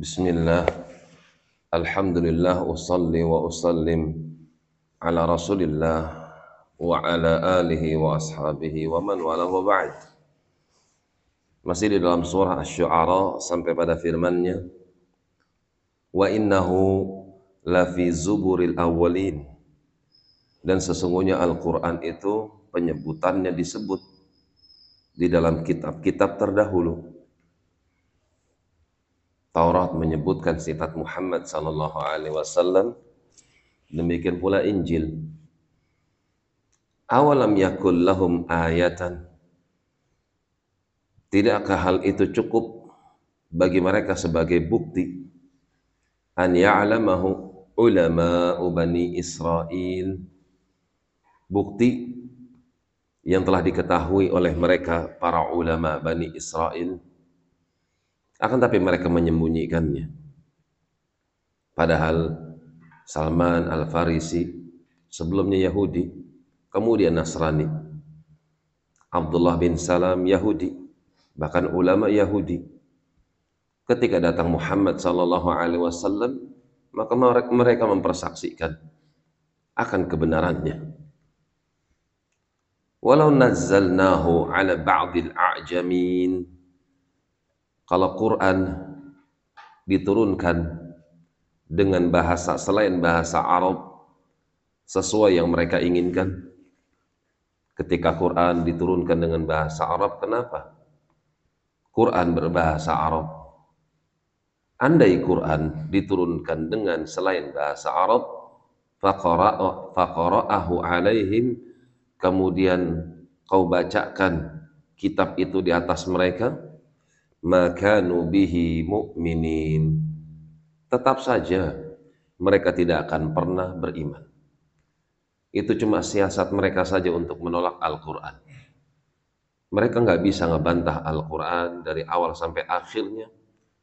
Bismillah. Alhamdulillah usalli wa usallim ala rasulillah wa ala alihi wa ashabihi wa man wala wa ba'd. Masih di dalam surah Asy-Syu'ara sampai pada firman-Nya Wa innahu lafi zuburil awwalin. Dan sesungguhnya Al-Quran itu penyebutannya disebut di dalam kitab-kitab terdahulu Taurat menyebutkan sifat Muhammad sallallahu alaihi wasallam. Demikian pula Injil. Awalam yakul lahum ayatan? Tidakkah hal itu cukup bagi mereka sebagai bukti an ya'lamahu ulama bani Israel bukti yang telah diketahui oleh mereka para ulama Bani Israel akan tapi mereka menyembunyikannya. Padahal Salman Al-Farisi sebelumnya Yahudi, kemudian Nasrani. Abdullah bin Salam Yahudi, bahkan ulama Yahudi. Ketika datang Muhammad sallallahu alaihi wasallam, maka mereka mempersaksikan akan kebenarannya. Walau nazzalnahu ala ba'dil a'jamin kalau Quran diturunkan dengan bahasa selain bahasa Arab sesuai yang mereka inginkan ketika Quran diturunkan dengan bahasa Arab kenapa? Quran berbahasa Arab andai Quran diturunkan dengan selain bahasa Arab faqara'ahu alaihim kemudian kau bacakan kitab itu di atas mereka makanu bihi mu'minin. Tetap saja mereka tidak akan pernah beriman. Itu cuma siasat mereka saja untuk menolak Al-Quran. Mereka nggak bisa ngebantah Al-Quran dari awal sampai akhirnya.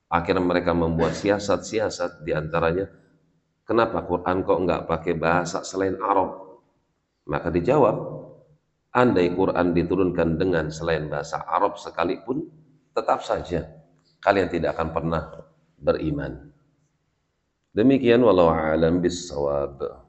Akhirnya mereka membuat siasat-siasat di antaranya kenapa Quran kok nggak pakai bahasa selain Arab? Maka dijawab andai Quran diturunkan dengan selain bahasa Arab sekalipun tetap saja kalian tidak akan pernah beriman. Demikian walau alam bisawab.